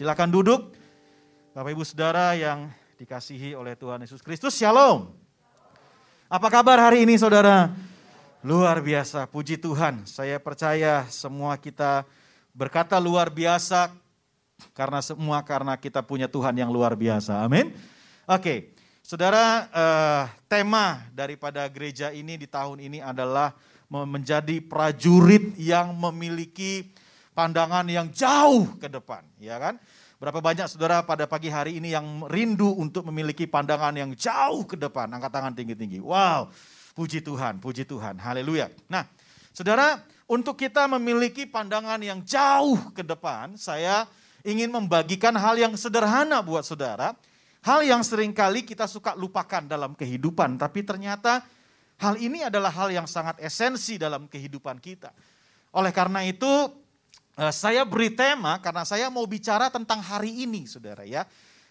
Silakan duduk. Bapak Ibu Saudara yang dikasihi oleh Tuhan Yesus Kristus, Shalom. Apa kabar hari ini Saudara? Luar biasa, puji Tuhan. Saya percaya semua kita berkata luar biasa karena semua karena kita punya Tuhan yang luar biasa. Amin. Oke, Saudara, eh, tema daripada gereja ini di tahun ini adalah menjadi prajurit yang memiliki pandangan yang jauh ke depan, ya kan? Berapa banyak saudara pada pagi hari ini yang rindu untuk memiliki pandangan yang jauh ke depan? Angkat tangan tinggi-tinggi. Wow, puji Tuhan, puji Tuhan. Haleluya. Nah, saudara, untuk kita memiliki pandangan yang jauh ke depan, saya ingin membagikan hal yang sederhana buat saudara. Hal yang sering kali kita suka lupakan dalam kehidupan, tapi ternyata hal ini adalah hal yang sangat esensi dalam kehidupan kita. Oleh karena itu, saya beri tema karena saya mau bicara tentang hari ini, saudara ya.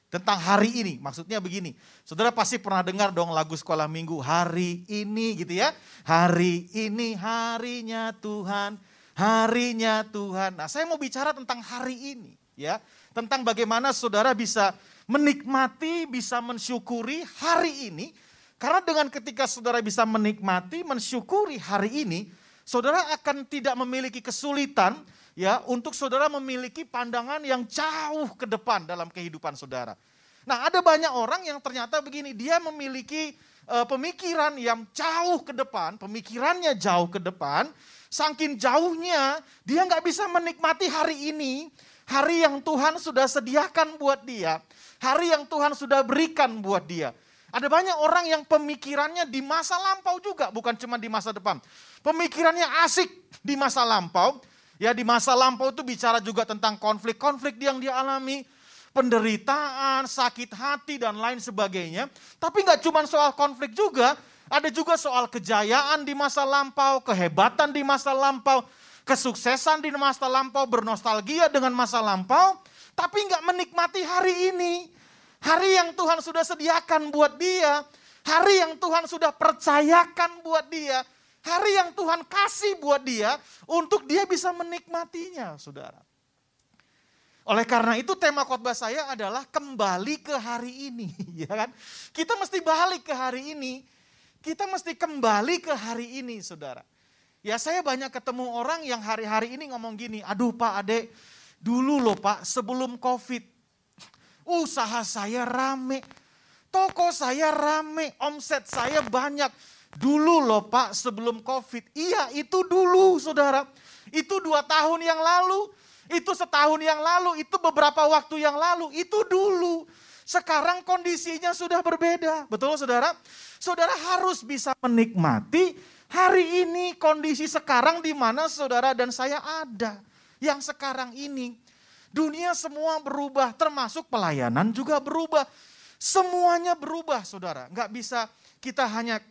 Tentang hari ini, maksudnya begini. Saudara pasti pernah dengar dong lagu sekolah minggu, hari ini gitu ya. Hari ini harinya Tuhan, harinya Tuhan. Nah saya mau bicara tentang hari ini ya. Tentang bagaimana saudara bisa menikmati, bisa mensyukuri hari ini. Karena dengan ketika saudara bisa menikmati, mensyukuri hari ini, saudara akan tidak memiliki kesulitan ya untuk saudara memiliki pandangan yang jauh ke depan dalam kehidupan saudara. Nah, ada banyak orang yang ternyata begini, dia memiliki uh, pemikiran yang jauh ke depan, pemikirannya jauh ke depan, saking jauhnya dia nggak bisa menikmati hari ini, hari yang Tuhan sudah sediakan buat dia, hari yang Tuhan sudah berikan buat dia. Ada banyak orang yang pemikirannya di masa lampau juga, bukan cuma di masa depan. Pemikirannya asik di masa lampau, Ya di masa lampau itu bicara juga tentang konflik-konflik yang dia alami, penderitaan, sakit hati dan lain sebagainya. Tapi nggak cuma soal konflik juga, ada juga soal kejayaan di masa lampau, kehebatan di masa lampau, kesuksesan di masa lampau, bernostalgia dengan masa lampau, tapi nggak menikmati hari ini. Hari yang Tuhan sudah sediakan buat dia, hari yang Tuhan sudah percayakan buat dia, Hari yang Tuhan kasih buat dia untuk dia bisa menikmatinya, saudara. Oleh karena itu tema khotbah saya adalah kembali ke hari ini, ya kan? Kita mesti balik ke hari ini. Kita mesti kembali ke hari ini, saudara. Ya saya banyak ketemu orang yang hari-hari ini ngomong gini, aduh Pak Ade, dulu loh Pak sebelum COVID, usaha saya rame, toko saya rame, omset saya banyak, Dulu loh Pak sebelum COVID. Iya itu dulu saudara. Itu dua tahun yang lalu. Itu setahun yang lalu. Itu beberapa waktu yang lalu. Itu dulu. Sekarang kondisinya sudah berbeda. Betul saudara? Saudara harus bisa menikmati hari ini kondisi sekarang di mana saudara dan saya ada. Yang sekarang ini. Dunia semua berubah termasuk pelayanan juga berubah. Semuanya berubah saudara. Nggak bisa kita hanya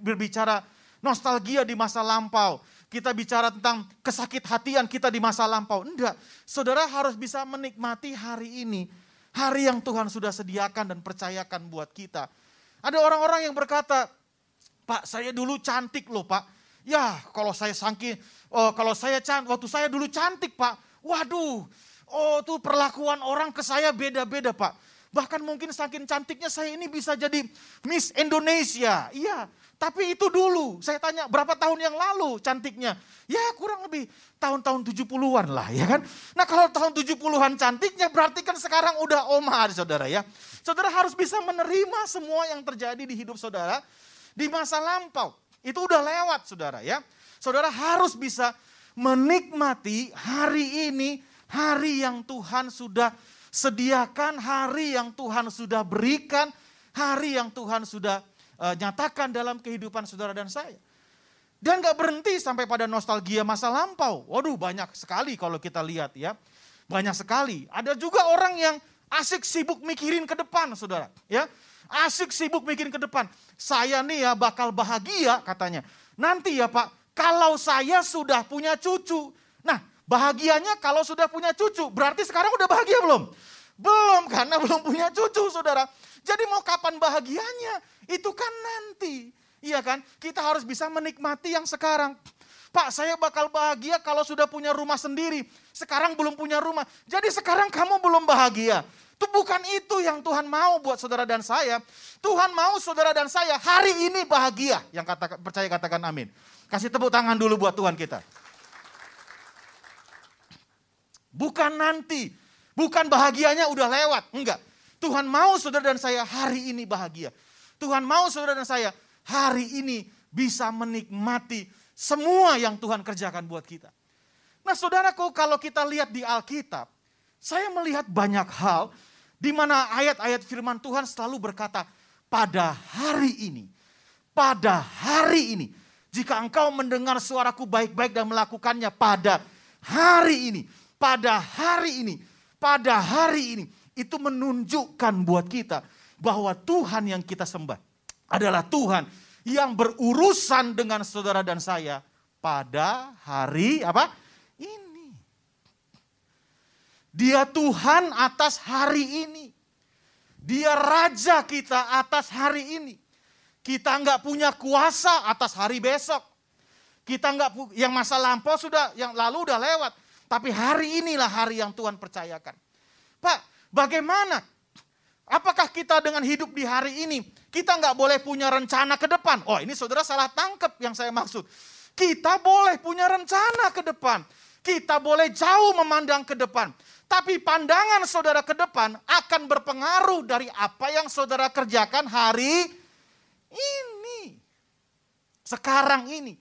berbicara nostalgia di masa lampau. Kita bicara tentang kesakit hatian kita di masa lampau. Enggak, saudara harus bisa menikmati hari ini. Hari yang Tuhan sudah sediakan dan percayakan buat kita. Ada orang-orang yang berkata, Pak saya dulu cantik loh Pak. Ya kalau saya sangki, oh, kalau saya cantik, waktu saya dulu cantik Pak. Waduh, oh tuh perlakuan orang ke saya beda-beda Pak Bahkan mungkin saking cantiknya saya ini bisa jadi Miss Indonesia. Iya, tapi itu dulu. Saya tanya berapa tahun yang lalu cantiknya? Ya kurang lebih tahun-tahun 70-an lah ya kan. Nah kalau tahun 70-an cantiknya berarti kan sekarang udah omah saudara ya. Saudara harus bisa menerima semua yang terjadi di hidup saudara di masa lampau. Itu udah lewat saudara ya. Saudara harus bisa menikmati hari ini, hari yang Tuhan sudah Sediakan hari yang Tuhan sudah berikan, hari yang Tuhan sudah uh, nyatakan dalam kehidupan saudara dan saya. Dan gak berhenti sampai pada nostalgia masa lampau. Waduh banyak sekali kalau kita lihat ya. Banyak sekali. Ada juga orang yang asik sibuk mikirin ke depan saudara. ya Asik sibuk mikirin ke depan. Saya nih ya bakal bahagia katanya. Nanti ya Pak, kalau saya sudah punya cucu. Nah Bahagianya kalau sudah punya cucu, berarti sekarang udah bahagia belum? Belum, karena belum punya cucu saudara. Jadi mau kapan bahagianya? Itu kan nanti. Iya kan? Kita harus bisa menikmati yang sekarang. Pak saya bakal bahagia kalau sudah punya rumah sendiri. Sekarang belum punya rumah. Jadi sekarang kamu belum bahagia. Itu bukan itu yang Tuhan mau buat saudara dan saya. Tuhan mau saudara dan saya hari ini bahagia. Yang kata, percaya katakan amin. Kasih tepuk tangan dulu buat Tuhan kita. Bukan nanti. Bukan bahagianya udah lewat. Enggak. Tuhan mau saudara dan saya hari ini bahagia. Tuhan mau saudara dan saya hari ini bisa menikmati semua yang Tuhan kerjakan buat kita. Nah saudaraku kalau kita lihat di Alkitab, saya melihat banyak hal di mana ayat-ayat firman Tuhan selalu berkata, pada hari ini, pada hari ini, jika engkau mendengar suaraku baik-baik dan melakukannya pada hari ini, pada hari ini, pada hari ini, itu menunjukkan buat kita bahwa Tuhan yang kita sembah adalah Tuhan yang berurusan dengan saudara dan saya pada hari apa? Ini. Dia Tuhan atas hari ini. Dia raja kita atas hari ini. Kita nggak punya kuasa atas hari besok. Kita nggak yang masa lampau sudah yang lalu udah lewat. Tapi hari inilah hari yang Tuhan percayakan. Pak, bagaimana Apakah kita dengan hidup di hari ini, kita nggak boleh punya rencana ke depan? Oh ini saudara salah tangkap yang saya maksud. Kita boleh punya rencana ke depan. Kita boleh jauh memandang ke depan. Tapi pandangan saudara ke depan akan berpengaruh dari apa yang saudara kerjakan hari ini. Sekarang ini.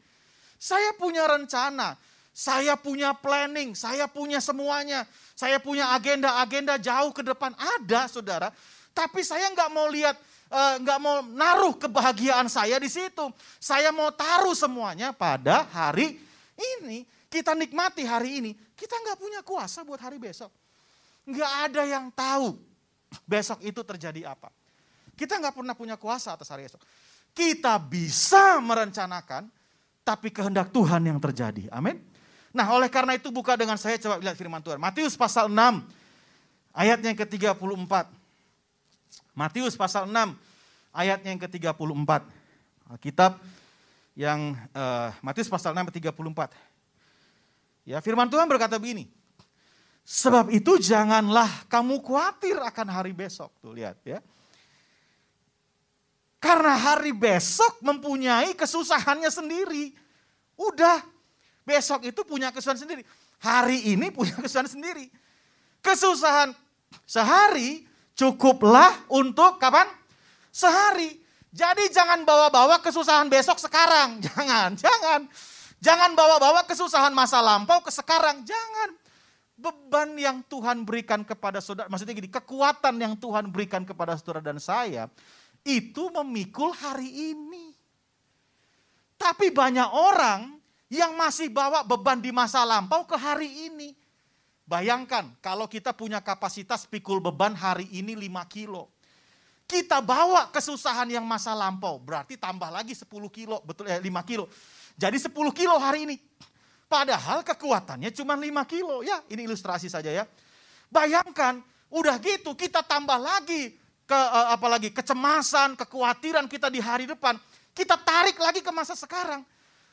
Saya punya rencana. Saya punya planning. Saya punya semuanya. Saya punya agenda-agenda jauh ke depan. Ada saudara. Tapi saya nggak mau lihat, eh, nggak mau naruh kebahagiaan saya di situ. Saya mau taruh semuanya pada hari ini. Kita nikmati hari ini. Kita nggak punya kuasa buat hari besok. Nggak ada yang tahu besok itu terjadi apa. Kita nggak pernah punya kuasa atas hari esok. Kita bisa merencanakan, tapi kehendak Tuhan yang terjadi. Amin. Nah oleh karena itu buka dengan saya coba lihat firman Tuhan. Matius pasal 6 ayatnya yang ke-34. Matius pasal 6 ayatnya yang ke-34. Kitab yang uh, Matius pasal 6 ayat 34. Ya, firman Tuhan berkata begini. Sebab itu janganlah kamu khawatir akan hari besok. Tuh lihat ya. Karena hari besok mempunyai kesusahannya sendiri. Udah, besok itu punya kesusahan sendiri. Hari ini punya kesusahan sendiri. Kesusahan sehari Cukuplah untuk kapan? Sehari. Jadi jangan bawa-bawa kesusahan besok sekarang. Jangan, jangan. Jangan bawa-bawa kesusahan masa lampau ke sekarang. Jangan. Beban yang Tuhan berikan kepada saudara, maksudnya gini, kekuatan yang Tuhan berikan kepada saudara dan saya, itu memikul hari ini. Tapi banyak orang yang masih bawa beban di masa lampau ke hari ini. Bayangkan kalau kita punya kapasitas pikul beban hari ini 5 kilo. Kita bawa kesusahan yang masa lampau, berarti tambah lagi 10 kilo, betul eh, 5 kilo. Jadi 10 kilo hari ini. Padahal kekuatannya cuma 5 kilo. Ya ini ilustrasi saja ya. Bayangkan udah gitu kita tambah lagi ke eh, apalagi kecemasan, kekhawatiran kita di hari depan. Kita tarik lagi ke masa sekarang.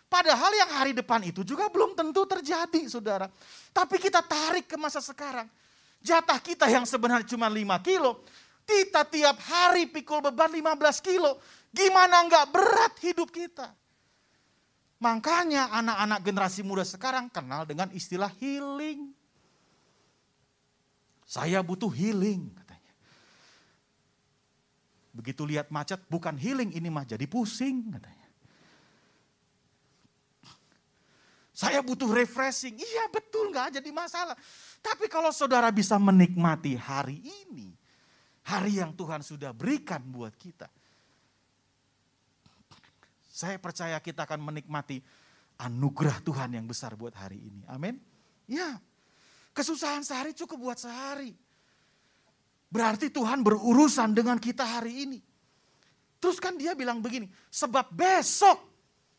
Padahal yang hari depan itu juga belum tentu terjadi, saudara. Tapi kita tarik ke masa sekarang. Jatah kita yang sebenarnya cuma 5 kilo, kita tiap hari pikul beban 15 kilo. Gimana nggak berat hidup kita? Makanya anak-anak generasi muda sekarang kenal dengan istilah healing. Saya butuh healing katanya. Begitu lihat macet, bukan healing ini mah jadi pusing katanya. Saya butuh refreshing. Iya betul nggak jadi masalah. Tapi kalau saudara bisa menikmati hari ini, hari yang Tuhan sudah berikan buat kita. Saya percaya kita akan menikmati anugerah Tuhan yang besar buat hari ini. Amin. Ya, kesusahan sehari cukup buat sehari. Berarti Tuhan berurusan dengan kita hari ini. Terus kan dia bilang begini, sebab besok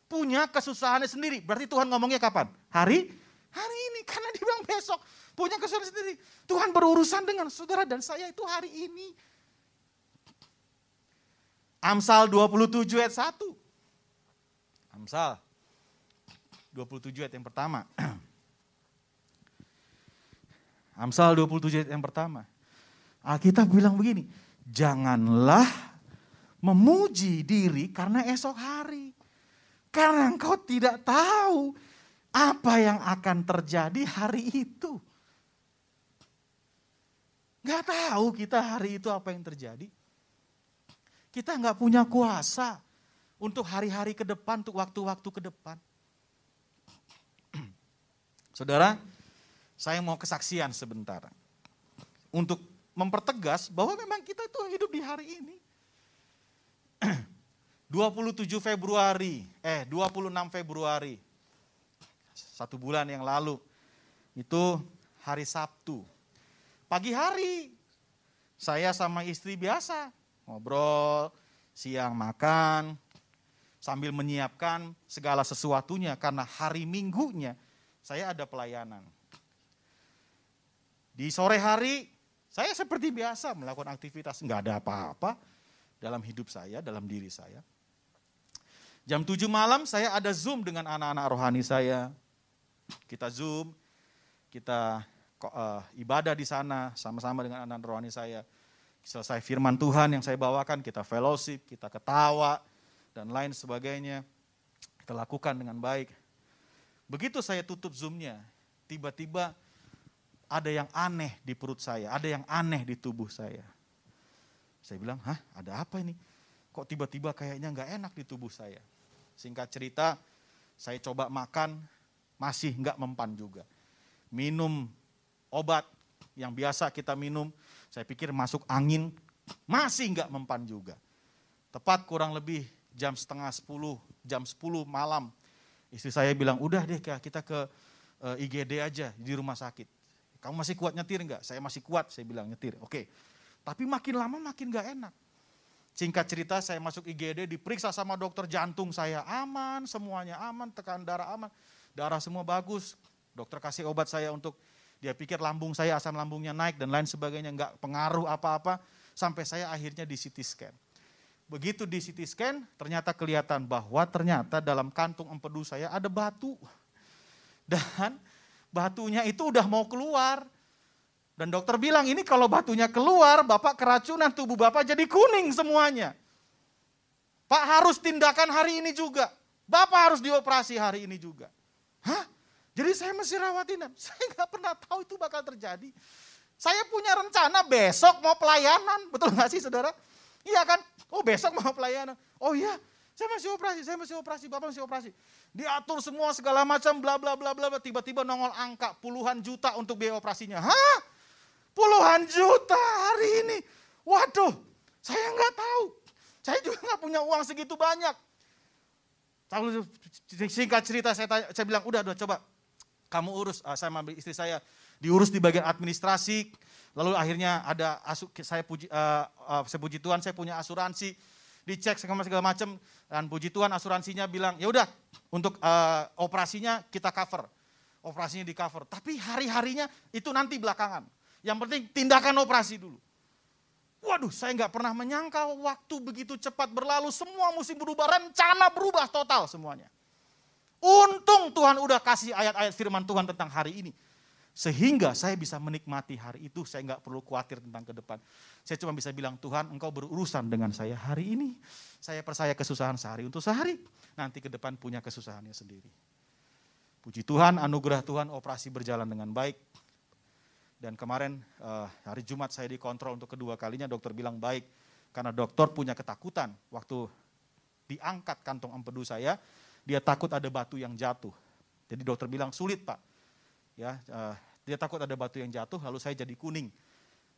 punya kesusahannya sendiri. Berarti Tuhan ngomongnya kapan? Hari? Hari ini. Karena dia bilang besok. Punya kesusahan sendiri. Tuhan berurusan dengan saudara dan saya itu hari ini. Amsal 27 ayat 1. Amsal 27 ayat yang pertama. Amsal 27 ayat yang pertama. Alkitab bilang begini, janganlah memuji diri karena esok hari. Karena engkau tidak tahu apa yang akan terjadi hari itu. Gak tahu kita hari itu apa yang terjadi. Kita nggak punya kuasa untuk hari-hari ke depan, untuk waktu-waktu ke depan. Saudara, saya mau kesaksian sebentar. Untuk mempertegas bahwa memang kita itu hidup di hari ini. 27 Februari, eh 26 Februari, satu bulan yang lalu, itu hari Sabtu. Pagi hari, saya sama istri biasa. Ngobrol, siang makan, sambil menyiapkan segala sesuatunya. Karena hari minggunya saya ada pelayanan. Di sore hari saya seperti biasa melakukan aktivitas, nggak ada apa-apa dalam hidup saya, dalam diri saya. Jam 7 malam saya ada Zoom dengan anak-anak rohani saya. Kita Zoom, kita uh, ibadah di sana sama-sama dengan anak rohani saya selesai firman Tuhan yang saya bawakan, kita fellowship, kita ketawa, dan lain sebagainya. Kita lakukan dengan baik. Begitu saya tutup zoomnya, tiba-tiba ada yang aneh di perut saya, ada yang aneh di tubuh saya. Saya bilang, hah ada apa ini? Kok tiba-tiba kayaknya nggak enak di tubuh saya? Singkat cerita, saya coba makan, masih nggak mempan juga. Minum obat yang biasa kita minum, saya pikir masuk angin, masih nggak mempan juga. Tepat kurang lebih jam setengah sepuluh, jam sepuluh malam. Istri saya bilang, udah deh kita ke eh, IGD aja di rumah sakit. Kamu masih kuat nyetir nggak? Saya masih kuat, saya bilang nyetir. Oke, tapi makin lama makin nggak enak. Singkat cerita saya masuk IGD, diperiksa sama dokter jantung saya aman, semuanya aman, tekanan darah aman, darah semua bagus. Dokter kasih obat saya untuk dia pikir lambung saya asam lambungnya naik dan lain sebagainya, nggak pengaruh apa-apa. Sampai saya akhirnya di CT scan. Begitu di CT scan, ternyata kelihatan bahwa ternyata dalam kantung empedu saya ada batu. Dan batunya itu udah mau keluar. Dan dokter bilang ini kalau batunya keluar, Bapak keracunan, tubuh Bapak jadi kuning semuanya. Pak harus tindakan hari ini juga. Bapak harus dioperasi hari ini juga. Hah? Jadi saya mesti rawat inap. Saya nggak pernah tahu itu bakal terjadi. Saya punya rencana besok mau pelayanan. Betul nggak sih saudara? Iya kan? Oh besok mau pelayanan. Oh iya, saya masih operasi, saya masih operasi, Bapak masih operasi. Diatur semua segala macam bla bla bla bla tiba-tiba nongol angka puluhan juta untuk biaya operasinya. Hah? Puluhan juta hari ini. Waduh, saya nggak tahu. Saya juga nggak punya uang segitu banyak. Singkat cerita saya, tanya, saya bilang udah udah coba. Kamu urus, uh, saya ambil istri saya diurus di bagian administrasi, lalu akhirnya ada asu, saya puji, uh, uh, saya puji Tuhan saya punya asuransi, dicek segala segala macam. Dan puji Tuhan asuransinya bilang ya udah untuk uh, operasinya kita cover, operasinya di cover, tapi hari harinya itu nanti belakangan, yang penting tindakan operasi dulu. Waduh, saya nggak pernah menyangka waktu begitu cepat berlalu, semua musim berubah, rencana berubah total semuanya. Untung Tuhan udah kasih ayat-ayat firman Tuhan tentang hari ini. Sehingga saya bisa menikmati hari itu, saya nggak perlu khawatir tentang ke depan. Saya cuma bisa bilang, Tuhan engkau berurusan dengan saya hari ini. Saya percaya kesusahan sehari untuk sehari. Nanti ke depan punya kesusahannya sendiri. Puji Tuhan, anugerah Tuhan, operasi berjalan dengan baik. Dan kemarin uh, hari Jumat saya dikontrol untuk kedua kalinya, dokter bilang baik. Karena dokter punya ketakutan waktu diangkat kantong empedu saya, dia takut ada batu yang jatuh. Jadi dokter bilang sulit pak. Ya, uh, dia takut ada batu yang jatuh, lalu saya jadi kuning.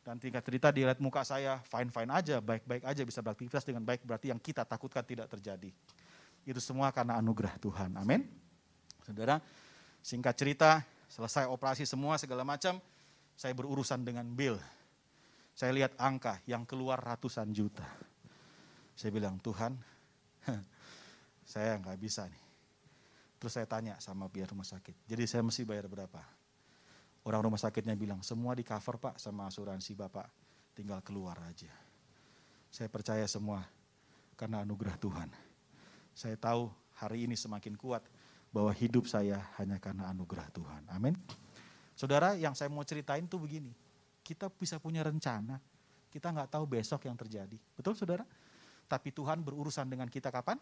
Dan tingkat cerita dia lihat muka saya fine-fine aja, baik-baik aja bisa beraktivitas dengan baik, berarti yang kita takutkan tidak terjadi. Itu semua karena anugerah Tuhan. Amin. Saudara, singkat cerita, selesai operasi semua segala macam, saya berurusan dengan bill. Saya lihat angka yang keluar ratusan juta. Saya bilang, Tuhan, saya nggak bisa nih. Terus saya tanya sama pihak rumah sakit, jadi saya mesti bayar berapa? Orang rumah sakitnya bilang, semua di cover pak sama asuransi bapak, tinggal keluar aja. Saya percaya semua karena anugerah Tuhan. Saya tahu hari ini semakin kuat, bahwa hidup saya hanya karena anugerah Tuhan. Amin. Saudara, yang saya mau ceritain tuh begini. Kita bisa punya rencana, kita nggak tahu besok yang terjadi. Betul saudara? Tapi Tuhan berurusan dengan kita kapan?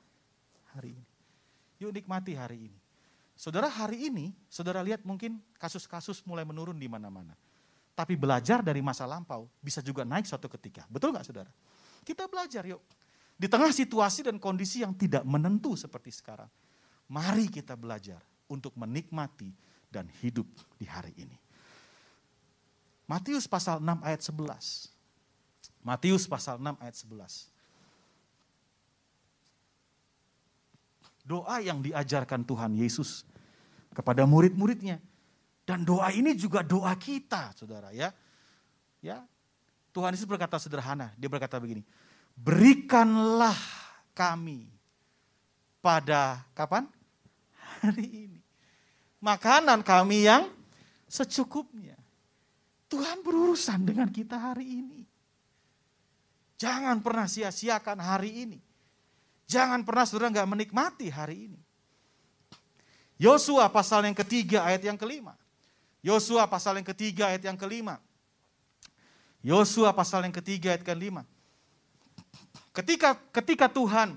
Hari ini. Yuk nikmati hari ini. Saudara hari ini, saudara lihat mungkin kasus-kasus mulai menurun di mana-mana. Tapi belajar dari masa lampau bisa juga naik suatu ketika. Betul nggak saudara? Kita belajar yuk. Di tengah situasi dan kondisi yang tidak menentu seperti sekarang. Mari kita belajar untuk menikmati dan hidup di hari ini. Matius pasal 6 ayat 11. Matius pasal 6 ayat 11. Doa yang diajarkan Tuhan Yesus kepada murid-muridnya. Dan doa ini juga doa kita, saudara ya. Ya, Tuhan Yesus berkata sederhana, dia berkata begini, berikanlah kami pada kapan? Hari ini. Makanan kami yang secukupnya. Tuhan berurusan dengan kita hari ini. Jangan pernah sia-siakan hari ini. Jangan pernah saudara nggak menikmati hari ini. Yosua pasal yang ketiga ayat yang kelima. Yosua pasal yang ketiga ayat yang kelima. Yosua pasal yang ketiga ayat kelima. Ketika ketika Tuhan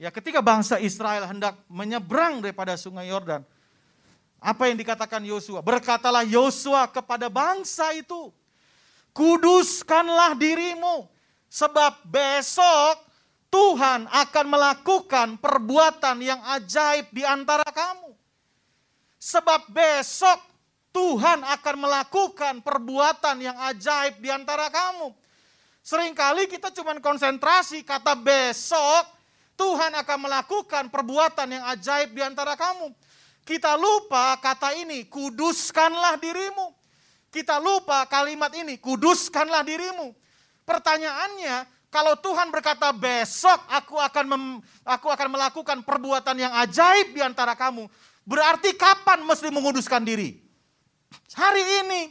ya ketika bangsa Israel hendak menyeberang daripada sungai Yordan, apa yang dikatakan Yosua? Berkatalah Yosua kepada bangsa itu, kuduskanlah dirimu Sebab besok Tuhan akan melakukan perbuatan yang ajaib di antara kamu. Sebab besok Tuhan akan melakukan perbuatan yang ajaib di antara kamu. Seringkali kita cuma konsentrasi kata besok Tuhan akan melakukan perbuatan yang ajaib di antara kamu. Kita lupa kata ini, kuduskanlah dirimu. Kita lupa kalimat ini, kuduskanlah dirimu. Pertanyaannya, kalau Tuhan berkata besok aku akan mem, aku akan melakukan perbuatan yang ajaib di antara kamu, berarti kapan mesti menguduskan diri? Hari ini.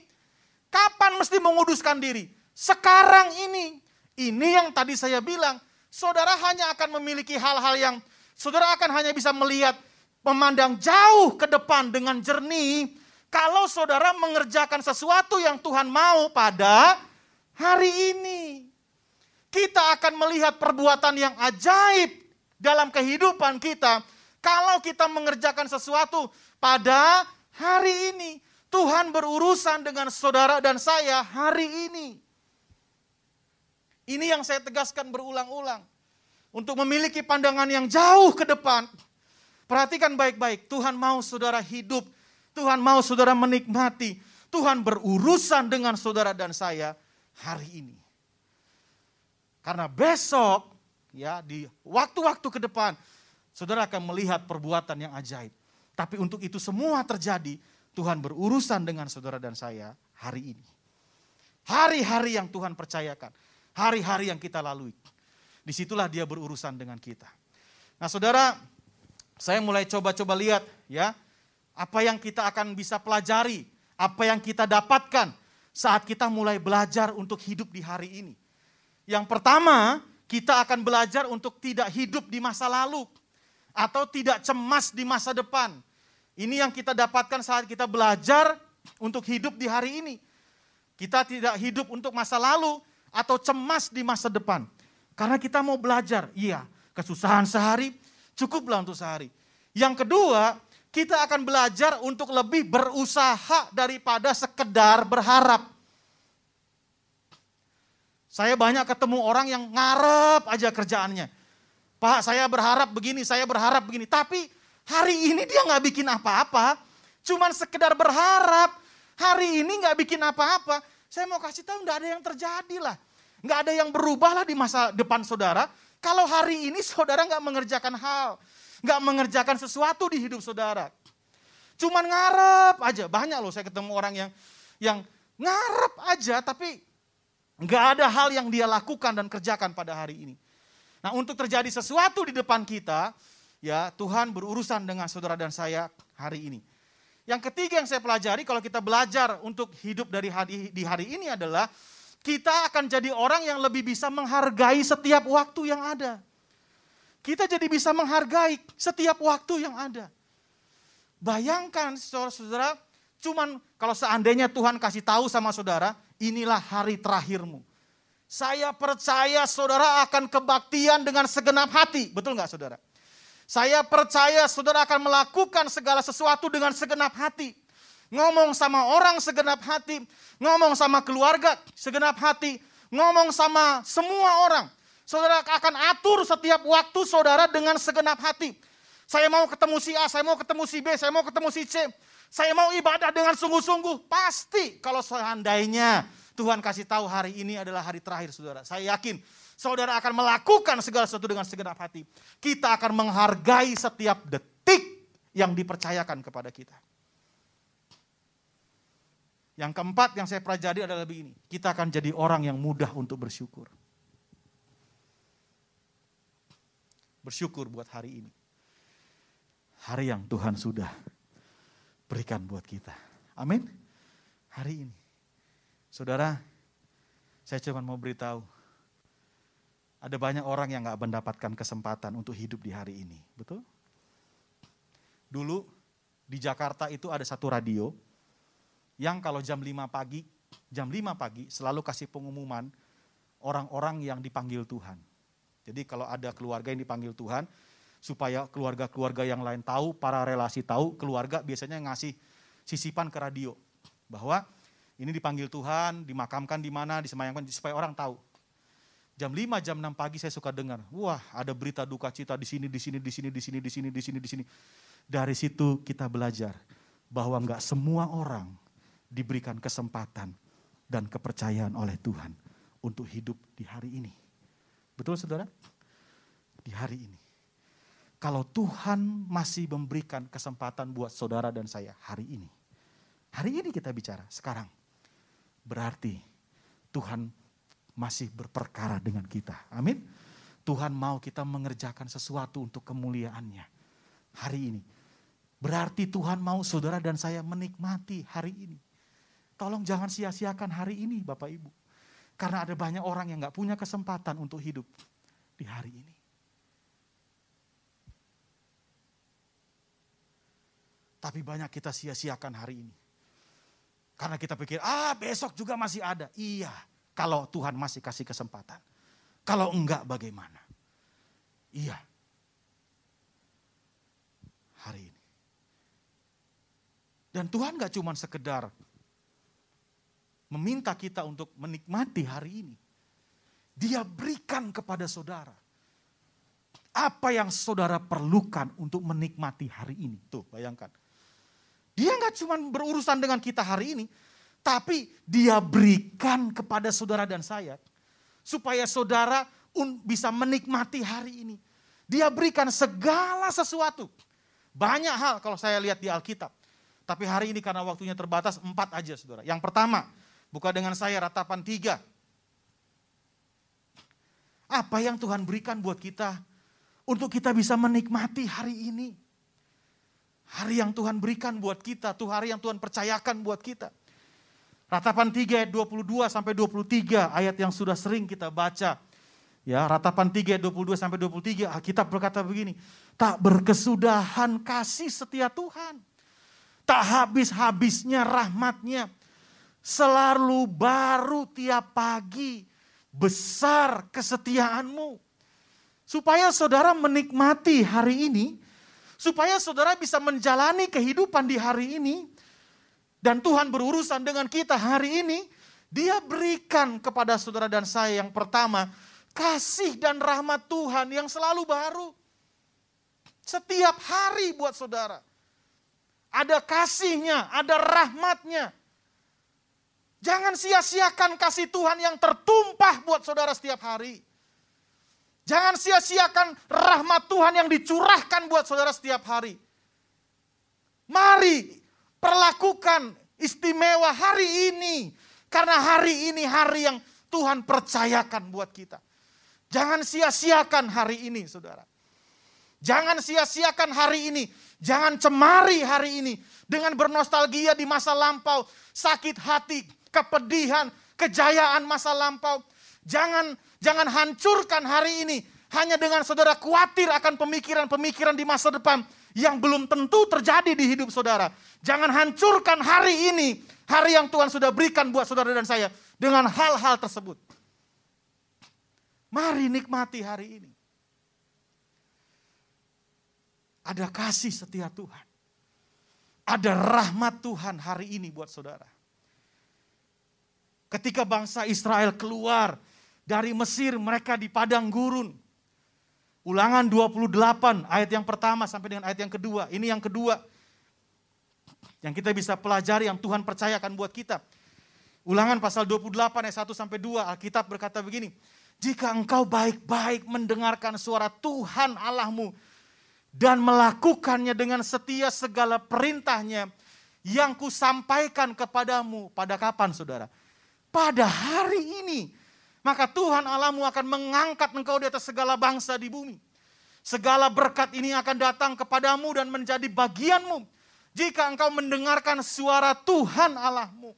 Kapan mesti menguduskan diri? Sekarang ini. Ini yang tadi saya bilang, saudara hanya akan memiliki hal-hal yang saudara akan hanya bisa melihat memandang jauh ke depan dengan jernih kalau saudara mengerjakan sesuatu yang Tuhan mau pada hari ini. Kita akan melihat perbuatan yang ajaib dalam kehidupan kita kalau kita mengerjakan sesuatu pada hari ini. Tuhan berurusan dengan saudara dan saya hari ini. Ini yang saya tegaskan berulang-ulang. Untuk memiliki pandangan yang jauh ke depan. Perhatikan baik-baik, Tuhan mau saudara hidup. Tuhan mau saudara menikmati. Tuhan berurusan dengan saudara dan saya hari ini. Karena besok ya di waktu-waktu ke depan saudara akan melihat perbuatan yang ajaib. Tapi untuk itu semua terjadi, Tuhan berurusan dengan saudara dan saya hari ini. Hari-hari yang Tuhan percayakan, hari-hari yang kita lalui. Di situlah dia berurusan dengan kita. Nah saudara, saya mulai coba-coba lihat ya, apa yang kita akan bisa pelajari, apa yang kita dapatkan saat kita mulai belajar untuk hidup di hari ini. Yang pertama, kita akan belajar untuk tidak hidup di masa lalu atau tidak cemas di masa depan. Ini yang kita dapatkan saat kita belajar untuk hidup di hari ini. Kita tidak hidup untuk masa lalu atau cemas di masa depan. Karena kita mau belajar, iya, kesusahan sehari cukuplah untuk sehari. Yang kedua, kita akan belajar untuk lebih berusaha daripada sekedar berharap. Saya banyak ketemu orang yang ngarep aja kerjaannya. Pak, saya berharap begini, saya berharap begini. Tapi hari ini dia nggak bikin apa-apa. Cuman sekedar berharap. Hari ini nggak bikin apa-apa. Saya mau kasih tahu nggak ada yang terjadi lah. Nggak ada yang berubah lah di masa depan saudara. Kalau hari ini saudara nggak mengerjakan hal nggak mengerjakan sesuatu di hidup saudara. Cuman ngarep aja. Banyak loh saya ketemu orang yang yang ngarep aja tapi nggak ada hal yang dia lakukan dan kerjakan pada hari ini. Nah untuk terjadi sesuatu di depan kita, ya Tuhan berurusan dengan saudara dan saya hari ini. Yang ketiga yang saya pelajari kalau kita belajar untuk hidup dari hari, di hari ini adalah kita akan jadi orang yang lebih bisa menghargai setiap waktu yang ada. Kita jadi bisa menghargai setiap waktu yang ada. Bayangkan saudara-saudara, cuman kalau seandainya Tuhan kasih tahu sama saudara, inilah hari terakhirmu. Saya percaya saudara akan kebaktian dengan segenap hati. Betul nggak saudara? Saya percaya saudara akan melakukan segala sesuatu dengan segenap hati. Ngomong sama orang segenap hati. Ngomong sama keluarga segenap hati. Ngomong sama semua orang. Saudara akan atur setiap waktu saudara dengan segenap hati. Saya mau ketemu si A, saya mau ketemu si B, saya mau ketemu si C. Saya mau ibadah dengan sungguh-sungguh. Pasti kalau seandainya Tuhan kasih tahu hari ini adalah hari terakhir saudara. Saya yakin saudara akan melakukan segala sesuatu dengan segenap hati. Kita akan menghargai setiap detik yang dipercayakan kepada kita. Yang keempat yang saya pelajari adalah begini. Kita akan jadi orang yang mudah untuk bersyukur. Bersyukur buat hari ini. Hari yang Tuhan sudah berikan buat kita. Amin. Hari ini. Saudara, saya cuma mau beritahu. Ada banyak orang yang gak mendapatkan kesempatan untuk hidup di hari ini. Betul? Dulu di Jakarta itu ada satu radio yang kalau jam 5 pagi, jam 5 pagi selalu kasih pengumuman orang-orang yang dipanggil Tuhan. Jadi kalau ada keluarga yang dipanggil Tuhan, supaya keluarga-keluarga yang lain tahu, para relasi tahu, keluarga biasanya ngasih sisipan ke radio bahwa ini dipanggil Tuhan, dimakamkan di mana, disemayamkan supaya orang tahu. Jam 5, jam 6 pagi saya suka dengar, wah ada berita duka cita di sini, di sini, di sini, di sini, di sini, di sini, di sini. Dari situ kita belajar bahwa enggak semua orang diberikan kesempatan dan kepercayaan oleh Tuhan untuk hidup di hari ini. Betul saudara? Di hari ini. Kalau Tuhan masih memberikan kesempatan buat saudara dan saya hari ini. Hari ini kita bicara, sekarang. Berarti Tuhan masih berperkara dengan kita. Amin. Tuhan mau kita mengerjakan sesuatu untuk kemuliaannya. Hari ini. Berarti Tuhan mau saudara dan saya menikmati hari ini. Tolong jangan sia-siakan hari ini Bapak Ibu. Karena ada banyak orang yang gak punya kesempatan untuk hidup di hari ini. Tapi banyak kita sia-siakan hari ini. Karena kita pikir, ah besok juga masih ada. Iya, kalau Tuhan masih kasih kesempatan. Kalau enggak bagaimana? Iya. Hari ini. Dan Tuhan gak cuma sekedar meminta kita untuk menikmati hari ini. Dia berikan kepada saudara. Apa yang saudara perlukan untuk menikmati hari ini. Tuh bayangkan. Dia nggak cuma berurusan dengan kita hari ini, tapi dia berikan kepada saudara dan saya. Supaya saudara bisa menikmati hari ini. Dia berikan segala sesuatu. Banyak hal kalau saya lihat di Alkitab. Tapi hari ini karena waktunya terbatas, empat aja saudara. Yang pertama, buka dengan saya ratapan tiga. Apa yang Tuhan berikan buat kita untuk kita bisa menikmati hari ini? Hari yang Tuhan berikan buat kita, tuh hari yang Tuhan percayakan buat kita. Ratapan 3 ayat 22 sampai 23 ayat yang sudah sering kita baca. Ya, ratapan 3 ayat 22 sampai 23 Alkitab berkata begini, tak berkesudahan kasih setia Tuhan. Tak habis-habisnya rahmatnya. Selalu baru tiap pagi. Besar kesetiaanmu. Supaya saudara menikmati hari ini, supaya saudara bisa menjalani kehidupan di hari ini dan Tuhan berurusan dengan kita hari ini, dia berikan kepada saudara dan saya yang pertama, kasih dan rahmat Tuhan yang selalu baru. Setiap hari buat saudara. Ada kasihnya, ada rahmatnya. Jangan sia-siakan kasih Tuhan yang tertumpah buat saudara setiap hari. Jangan sia-siakan rahmat Tuhan yang dicurahkan buat saudara setiap hari. Mari perlakukan istimewa hari ini. Karena hari ini hari yang Tuhan percayakan buat kita. Jangan sia-siakan hari ini saudara. Jangan sia-siakan hari ini. Jangan cemari hari ini. Dengan bernostalgia di masa lampau. Sakit hati, kepedihan, kejayaan masa lampau. Jangan Jangan hancurkan hari ini hanya dengan saudara khawatir akan pemikiran-pemikiran di masa depan. yang belum tentu terjadi di hidup saudara. Jangan hancurkan hari ini, hari yang Tuhan sudah berikan buat saudara dan saya dengan hal-hal tersebut. Mari nikmati hari ini. Ada kasih setia Tuhan. Ada rahmat Tuhan hari ini buat saudara. Ketika bangsa Israel keluar dari Mesir, mereka di padang gurun. Ulangan 28 ayat yang pertama sampai dengan ayat yang kedua. Ini yang kedua. Yang kita bisa pelajari yang Tuhan percayakan buat kita. Ulangan pasal 28 ayat 1 sampai 2 Alkitab berkata begini. Jika engkau baik-baik mendengarkan suara Tuhan Allahmu dan melakukannya dengan setia segala perintahnya yang kusampaikan kepadamu pada kapan saudara? Pada hari ini maka Tuhan Allahmu akan mengangkat engkau di atas segala bangsa di bumi. Segala berkat ini akan datang kepadamu dan menjadi bagianmu. Jika engkau mendengarkan suara Tuhan Allahmu.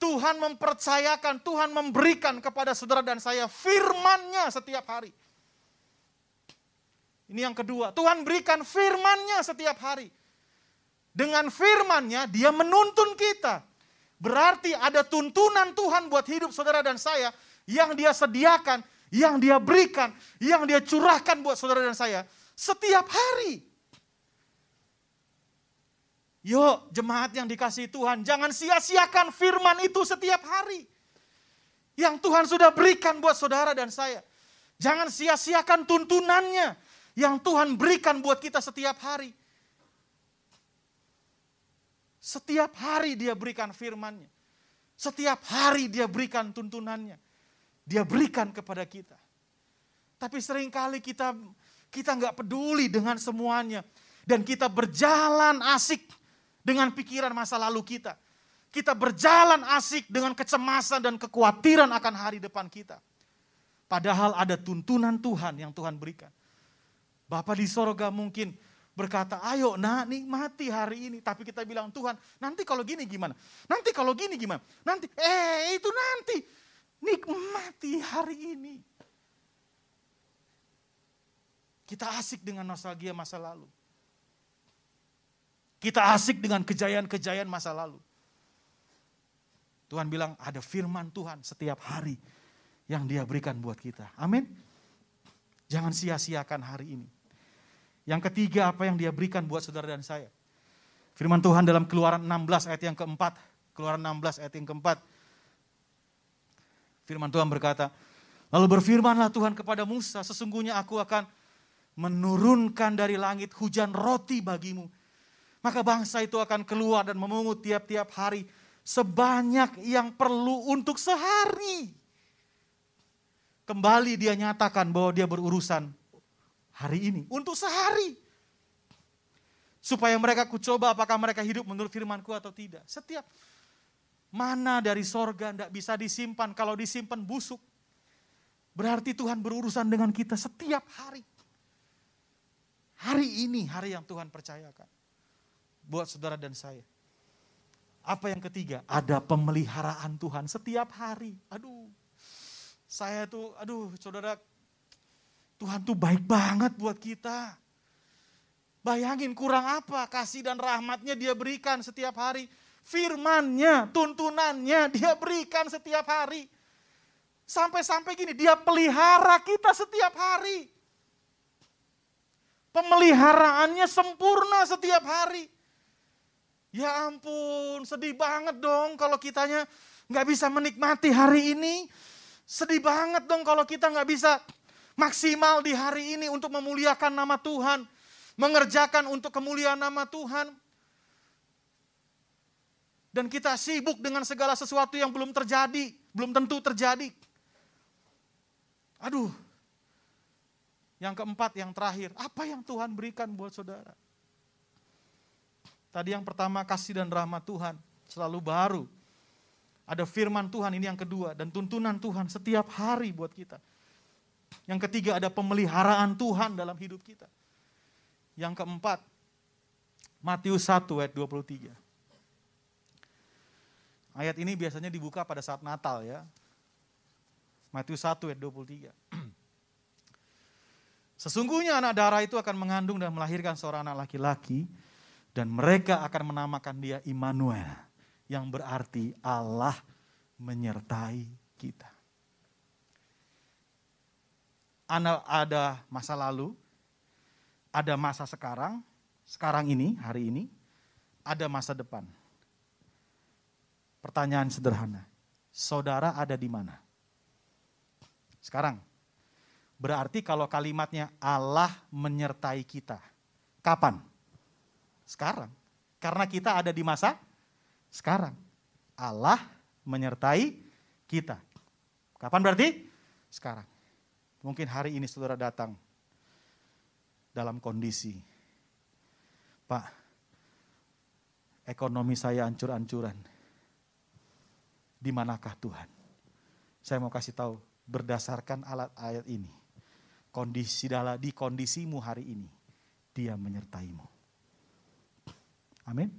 Tuhan mempercayakan, Tuhan memberikan kepada saudara dan saya firmannya setiap hari. Ini yang kedua, Tuhan berikan firmannya setiap hari. Dengan firmannya dia menuntun kita. Berarti ada tuntunan Tuhan buat hidup saudara dan saya yang dia sediakan, yang dia berikan, yang dia curahkan buat saudara dan saya setiap hari. Yuk jemaat yang dikasih Tuhan, jangan sia-siakan firman itu setiap hari. Yang Tuhan sudah berikan buat saudara dan saya. Jangan sia-siakan tuntunannya yang Tuhan berikan buat kita setiap hari. Setiap hari dia berikan firmannya. Setiap hari dia berikan tuntunannya dia berikan kepada kita. Tapi sering kali kita kita nggak peduli dengan semuanya. Dan kita berjalan asik dengan pikiran masa lalu kita. Kita berjalan asik dengan kecemasan dan kekhawatiran akan hari depan kita. Padahal ada tuntunan Tuhan yang Tuhan berikan. Bapak di sorga mungkin berkata, ayo nak nikmati hari ini. Tapi kita bilang, Tuhan nanti kalau gini gimana? Nanti kalau gini gimana? Nanti, eh itu nanti. Nikmati hari ini. Kita asik dengan nostalgia masa lalu. Kita asik dengan kejayaan-kejayaan masa lalu. Tuhan bilang ada firman Tuhan setiap hari yang dia berikan buat kita. Amin. Jangan sia-siakan hari ini. Yang ketiga apa yang dia berikan buat saudara dan saya. Firman Tuhan dalam keluaran 16 ayat yang keempat. Keluaran 16 ayat yang keempat. Firman Tuhan berkata, lalu berfirmanlah Tuhan kepada Musa, sesungguhnya aku akan menurunkan dari langit hujan roti bagimu. Maka bangsa itu akan keluar dan memungut tiap-tiap hari sebanyak yang perlu untuk sehari. Kembali dia nyatakan bahwa dia berurusan hari ini untuk sehari. Supaya mereka kucoba apakah mereka hidup menurut firmanku atau tidak. Setiap Mana dari sorga tidak bisa disimpan, kalau disimpan busuk. Berarti Tuhan berurusan dengan kita setiap hari. Hari ini hari yang Tuhan percayakan. Buat saudara dan saya. Apa yang ketiga? Ada pemeliharaan Tuhan setiap hari. Aduh, saya tuh, aduh saudara, Tuhan tuh baik banget buat kita. Bayangin kurang apa kasih dan rahmatnya dia berikan setiap hari firmannya, tuntunannya dia berikan setiap hari. Sampai-sampai gini, dia pelihara kita setiap hari. Pemeliharaannya sempurna setiap hari. Ya ampun, sedih banget dong kalau kitanya nggak bisa menikmati hari ini. Sedih banget dong kalau kita nggak bisa maksimal di hari ini untuk memuliakan nama Tuhan. Mengerjakan untuk kemuliaan nama Tuhan. Dan kita sibuk dengan segala sesuatu yang belum terjadi, belum tentu terjadi. Aduh. Yang keempat, yang terakhir, apa yang Tuhan berikan buat saudara? Tadi yang pertama kasih dan rahmat Tuhan selalu baru. Ada firman Tuhan ini yang kedua dan tuntunan Tuhan setiap hari buat kita. Yang ketiga ada pemeliharaan Tuhan dalam hidup kita. Yang keempat, Matius 1 ayat 23. Ayat ini biasanya dibuka pada saat Natal ya. Matius 1 ayat 23. Sesungguhnya anak darah itu akan mengandung dan melahirkan seorang anak laki-laki dan mereka akan menamakan dia Immanuel yang berarti Allah menyertai kita. Ada masa lalu, ada masa sekarang, sekarang ini, hari ini, ada masa depan. Pertanyaan sederhana, saudara ada di mana? Sekarang, Berarti kalau kalimatnya Allah menyertai kita. Kapan? Sekarang. Karena kita ada di masa sekarang. Allah menyertai kita. Kapan berarti? Sekarang. Mungkin hari ini saudara datang dalam kondisi, Pak, ekonomi saya ancur-ancuran. Di manakah Tuhan? Saya mau kasih tahu berdasarkan alat ayat ini kondisi dalam di kondisimu hari ini, dia menyertaimu. Amin.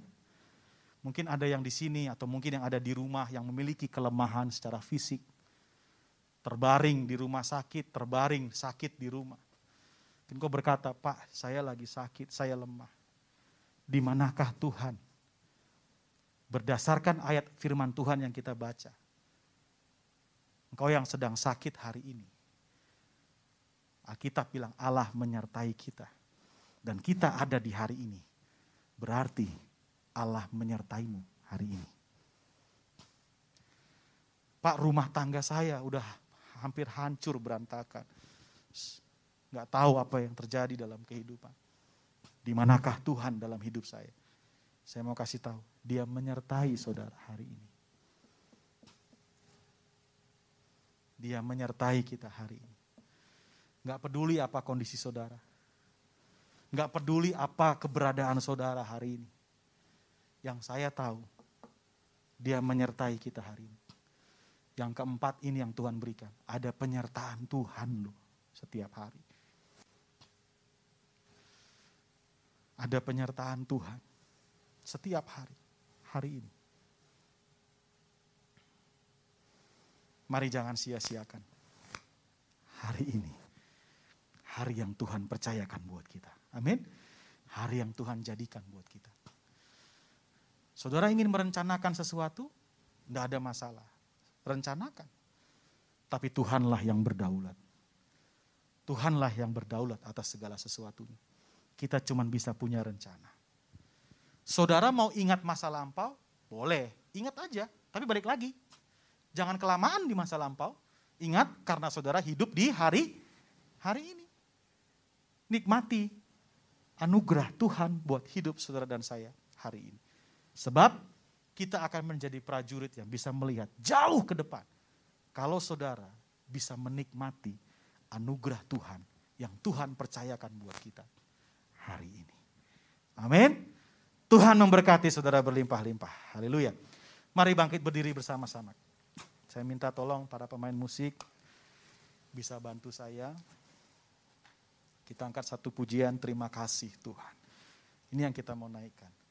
Mungkin ada yang di sini atau mungkin yang ada di rumah yang memiliki kelemahan secara fisik. Terbaring di rumah sakit, terbaring sakit di rumah. Mungkin kau berkata, Pak saya lagi sakit, saya lemah. Di manakah Tuhan? Berdasarkan ayat firman Tuhan yang kita baca. Engkau yang sedang sakit hari ini Alkitab bilang Allah menyertai kita. Dan kita ada di hari ini. Berarti Allah menyertaimu hari ini. Pak rumah tangga saya udah hampir hancur berantakan. Gak tahu apa yang terjadi dalam kehidupan. Di manakah Tuhan dalam hidup saya? Saya mau kasih tahu, dia menyertai saudara hari ini. Dia menyertai kita hari ini. Nggak peduli apa kondisi saudara. Nggak peduli apa keberadaan saudara hari ini. Yang saya tahu, dia menyertai kita hari ini. Yang keempat ini yang Tuhan berikan. Ada penyertaan Tuhan loh setiap hari. Ada penyertaan Tuhan setiap hari. Hari ini. Mari jangan sia-siakan hari ini hari yang Tuhan percayakan buat kita. Amin. Hari yang Tuhan jadikan buat kita. Saudara ingin merencanakan sesuatu? Tidak ada masalah. Rencanakan. Tapi Tuhanlah yang berdaulat. Tuhanlah yang berdaulat atas segala sesuatunya. Kita cuma bisa punya rencana. Saudara mau ingat masa lampau? Boleh, ingat aja. Tapi balik lagi, jangan kelamaan di masa lampau. Ingat karena saudara hidup di hari hari ini nikmati anugerah Tuhan buat hidup saudara dan saya hari ini. Sebab kita akan menjadi prajurit yang bisa melihat jauh ke depan. Kalau saudara bisa menikmati anugerah Tuhan yang Tuhan percayakan buat kita hari ini. Amin. Tuhan memberkati saudara berlimpah-limpah. Haleluya. Mari bangkit berdiri bersama-sama. Saya minta tolong para pemain musik bisa bantu saya. Kita angkat satu pujian terima kasih Tuhan. Ini yang kita mau naikkan.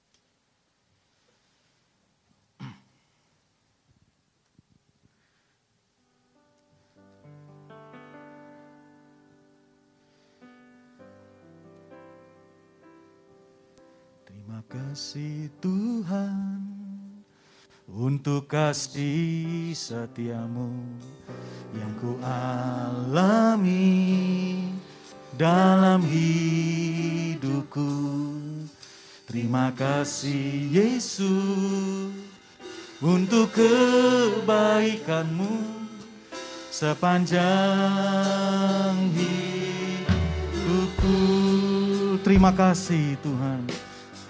Kasih Tuhan untuk kasih setiamu yang ku alami dalam hidupku. Terima kasih Yesus untuk kebaikanmu sepanjang hidupku. Terima kasih Tuhan.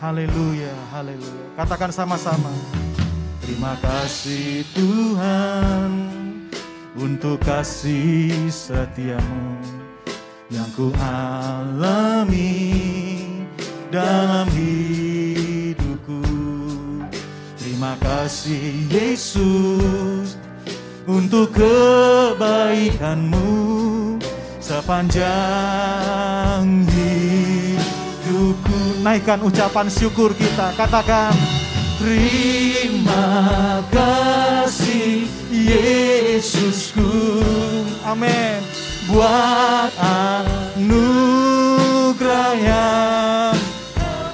Haleluya, haleluya. Katakan sama-sama. Terima kasih Tuhan untuk kasih setiamu yang ku alami dalam hidupku. Terima kasih Yesus untuk kebaikanmu sepanjang naikkan ucapan syukur kita. Katakan, terima kasih Yesusku. Amin. Buat anugerah yang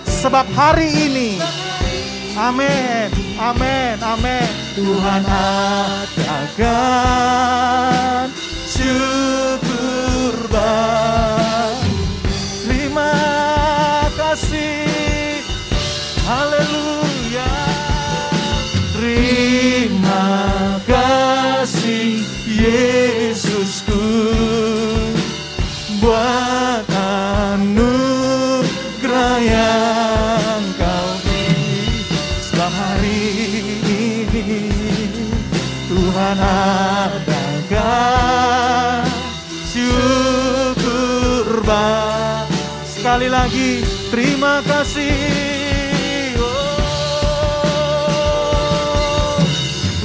sebab hari ini. Amin, amin, amin. Tuhan adakan syukur bagi terima kasih, haleluya. Terima kasih Yesusku buat anugerah yang kau beri Sebab hari ini. Tuhan adakan syukur bagi Sekali lagi terima kasih. Oh,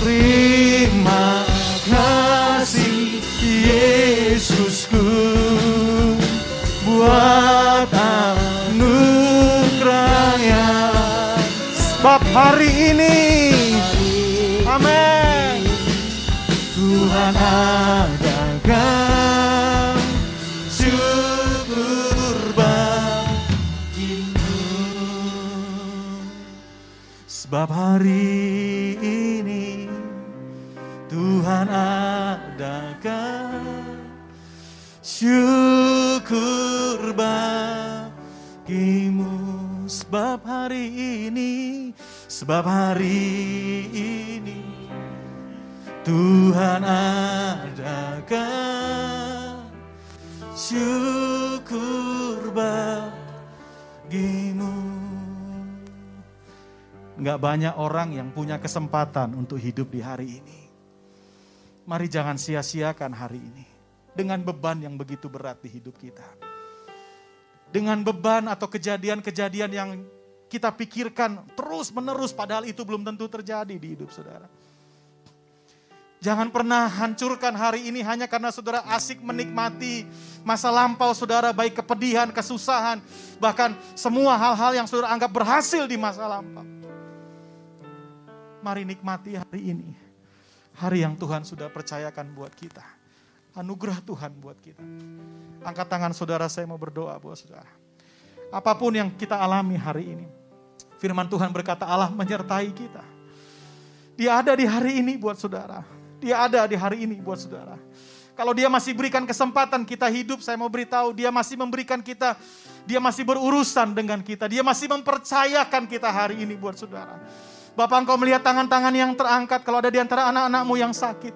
Terima kasih Yesusku buat anugerah sebab hari ini amin. Tuhan adakan sebab hari ini Tuhan adakan syukur bagimu. Sebab hari ini sebab hari ini Tuhan adakan syukur bagimu Nggak banyak orang yang punya kesempatan untuk hidup di hari ini. Mari jangan sia-siakan hari ini dengan beban yang begitu berat di hidup kita. Dengan beban atau kejadian-kejadian yang kita pikirkan terus-menerus padahal itu belum tentu terjadi di hidup saudara. Jangan pernah hancurkan hari ini hanya karena saudara asik menikmati masa lampau saudara baik kepedihan, kesusahan, bahkan semua hal-hal yang saudara anggap berhasil di masa lampau. Mari nikmati hari ini. Hari yang Tuhan sudah percayakan buat kita. Anugerah Tuhan buat kita. Angkat tangan saudara, saya mau berdoa buat saudara. Apa pun yang kita alami hari ini. Firman Tuhan berkata Allah menyertai kita. Dia ada di hari ini buat saudara. Dia ada di hari ini buat saudara. Kalau dia masih berikan kesempatan kita hidup, saya mau beritahu dia masih memberikan kita, dia masih berurusan dengan kita, dia masih mempercayakan kita hari ini buat saudara. Bapak engkau melihat tangan-tangan yang terangkat kalau ada di antara anak-anakmu yang sakit.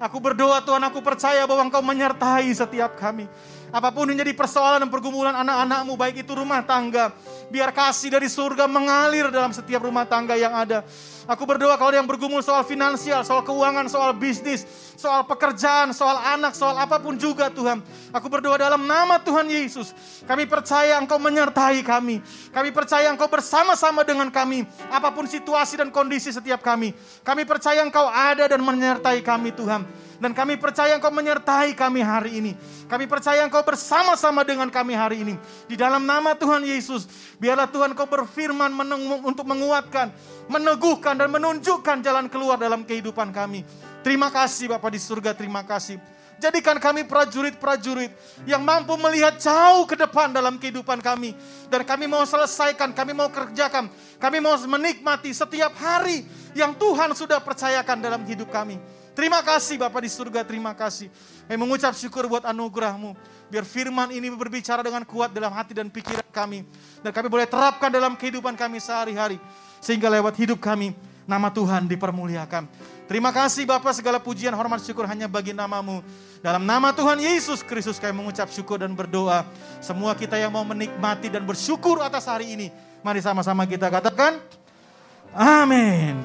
Aku berdoa Tuhan aku percaya bahwa engkau menyertai setiap kami. Apa pun yang jadi persoalan dan pergumulan anak-anakmu baik itu rumah tangga. Biar kasih dari surga mengalir dalam setiap rumah tangga yang ada. Aku berdoa kalau ada yang bergumul soal finansial, soal keuangan, soal bisnis, soal pekerjaan, soal anak, soal apa pun juga Tuhan. Aku berdoa dalam nama Tuhan Yesus. Kami percaya Engkau menyertai kami. Kami percaya Engkau bersama-sama dengan kami. Apa pun situasi dan kondisi setiap kami. Kami percaya Engkau ada dan menyertai kami Tuhan. Dan kami percaya Engkau menyertai kami hari ini. Kami percaya Engkau bersama-sama dengan kami hari ini. Di dalam nama Tuhan Yesus, biarlah Tuhan Engkau berfirman untuk menguatkan, meneguhkan dan menunjukkan jalan keluar dalam kehidupan kami. Terima kasih Bapak di surga, terima kasih. Jadikan kami prajurit-prajurit yang mampu melihat jauh ke depan dalam kehidupan kami. Dan kami mau selesaikan, kami mau kerjakan, kami mau menikmati setiap hari yang Tuhan sudah percayakan dalam hidup kami. Terima kasih Bapak di surga, terima kasih. Kami mengucap syukur buat anugerahmu. Biar firman ini berbicara dengan kuat dalam hati dan pikiran kami. Dan kami boleh terapkan dalam kehidupan kami sehari-hari. Sehingga lewat hidup kami, nama Tuhan dipermuliakan. Terima kasih Bapak segala pujian, hormat, syukur hanya bagi namamu. Dalam nama Tuhan Yesus Kristus kami mengucap syukur dan berdoa. Semua kita yang mau menikmati dan bersyukur atas hari ini. Mari sama-sama kita katakan, Amin.